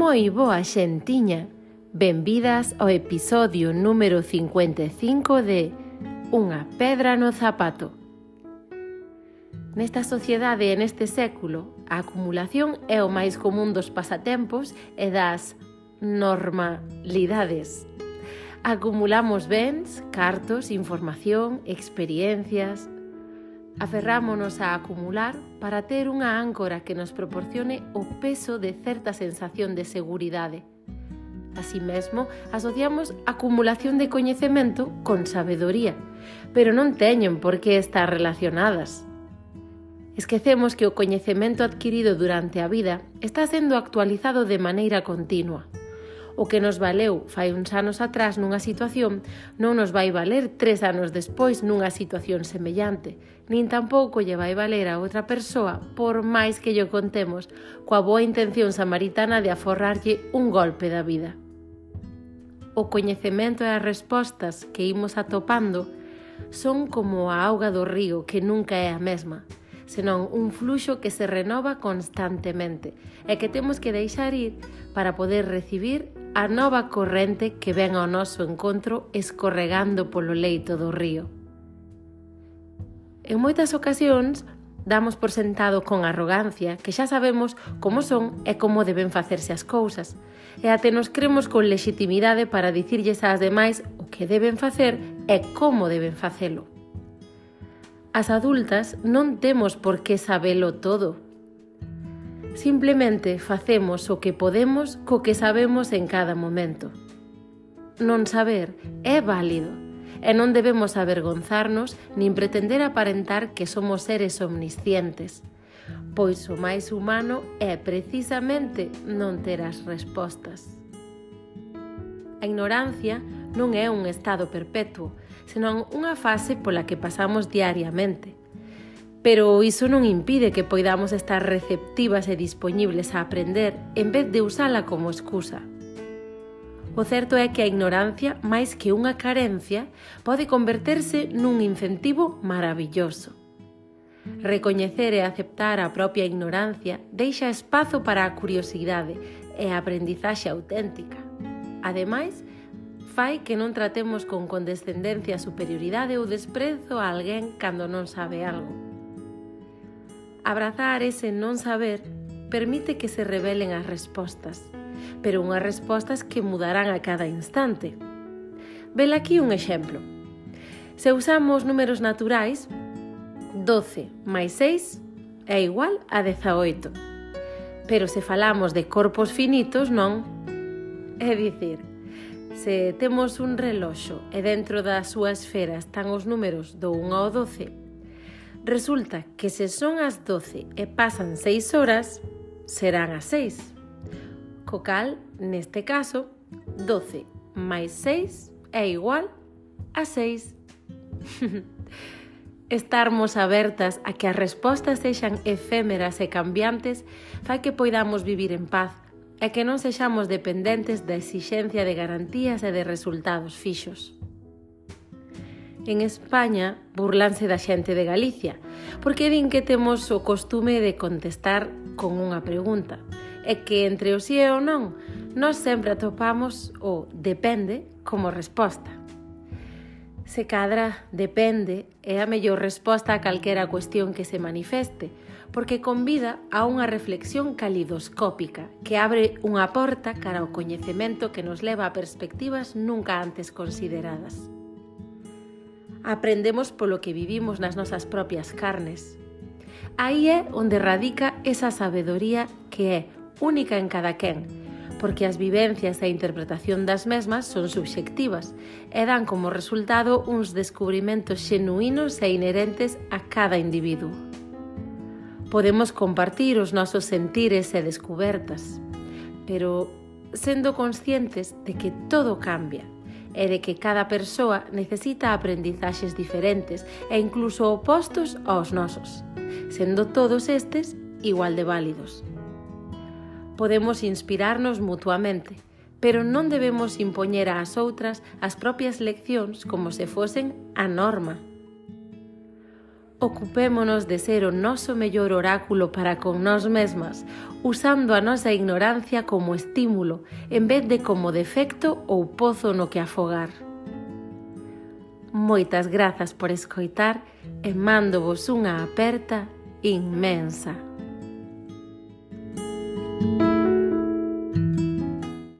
Moi boa xentiña, benvidas ao episodio número 55 de Unha pedra no zapato. Nesta sociedade e neste século, a acumulación é o máis común dos pasatempos e das normalidades. Acumulamos bens, cartos, información, experiencias, Aferrámonos a acumular para ter unha áncora que nos proporcione o peso de certa sensación de seguridade. Así mesmo, asociamos acumulación de coñecemento con sabedoría, pero non teñen por que estar relacionadas. Esquecemos que o coñecemento adquirido durante a vida está sendo actualizado de maneira continua. O que nos valeu fai uns anos atrás nunha situación non nos vai valer tres anos despois nunha situación semellante, nin tampouco lle vai valer a outra persoa por máis que lle contemos coa boa intención samaritana de aforrarlle un golpe da vida. O coñecemento e as respostas que imos atopando son como a auga do río que nunca é a mesma, senón un fluxo que se renova constantemente e que temos que deixar ir para poder recibir a nova corrente que ven ao noso encontro escorregando polo leito do río. En moitas ocasións, damos por sentado con arrogancia que xa sabemos como son e como deben facerse as cousas, e até nos cremos con legitimidade para dicirlles ás demais o que deben facer e como deben facelo. As adultas non temos por que sabelo todo, Simplemente facemos o que podemos co que sabemos en cada momento. Non saber é válido e non debemos avergonzarnos nin pretender aparentar que somos seres omniscientes, pois o máis humano é precisamente non ter as respostas. A ignorancia non é un estado perpetuo, senón unha fase pola que pasamos diariamente – Pero iso non impide que poidamos estar receptivas e dispoñibles a aprender en vez de usala como excusa. O certo é que a ignorancia, máis que unha carencia, pode converterse nun incentivo maravilloso. Recoñecer e aceptar a propia ignorancia deixa espazo para a curiosidade e a aprendizaxe auténtica. Ademais, fai que non tratemos con condescendencia, superioridade ou desprezo a alguén cando non sabe algo. Abrazar ese non saber permite que se revelen as respostas, pero unhas respostas que mudarán a cada instante. Vel aquí un exemplo. Se usamos números naturais, 12 máis 6 é igual a 18. Pero se falamos de corpos finitos, non. É dicir, se temos un reloxo e dentro da súa esfera están os números do 1 ao 12, Resulta que se son as 12 e pasan 6 horas, serán as 6. Co cal, neste caso, 12 máis 6 é igual a 6. Estarmos abertas a que as respostas sexan efémeras e cambiantes fai que poidamos vivir en paz e que non sexamos dependentes da exixencia de garantías e de resultados fixos en España burlanse da xente de Galicia, porque din que temos o costume de contestar con unha pregunta. É que entre o si sí e o non, nós sempre atopamos o depende como resposta. Se cadra depende é a mellor resposta a calquera cuestión que se manifeste, porque convida a unha reflexión calidoscópica que abre unha porta cara ao coñecemento que nos leva a perspectivas nunca antes consideradas aprendemos polo que vivimos nas nosas propias carnes. Aí é onde radica esa sabedoría que é única en cada quen, porque as vivencias e a interpretación das mesmas son subxectivas e dan como resultado uns descubrimentos xenuínos e inherentes a cada individuo. Podemos compartir os nosos sentires e descubertas, pero sendo conscientes de que todo cambia e de que cada persoa necesita aprendizaxes diferentes e incluso opostos aos nosos, sendo todos estes igual de válidos. Podemos inspirarnos mutuamente, pero non debemos impoñer ás outras as propias leccións como se fosen a norma Ocupémonos de ser o noso mellor oráculo para con nós mesmas, usando a nosa ignorancia como estímulo, en vez de como defecto ou pozo no que afogar. Moitas grazas por escoitar e mándovos unha aperta inmensa.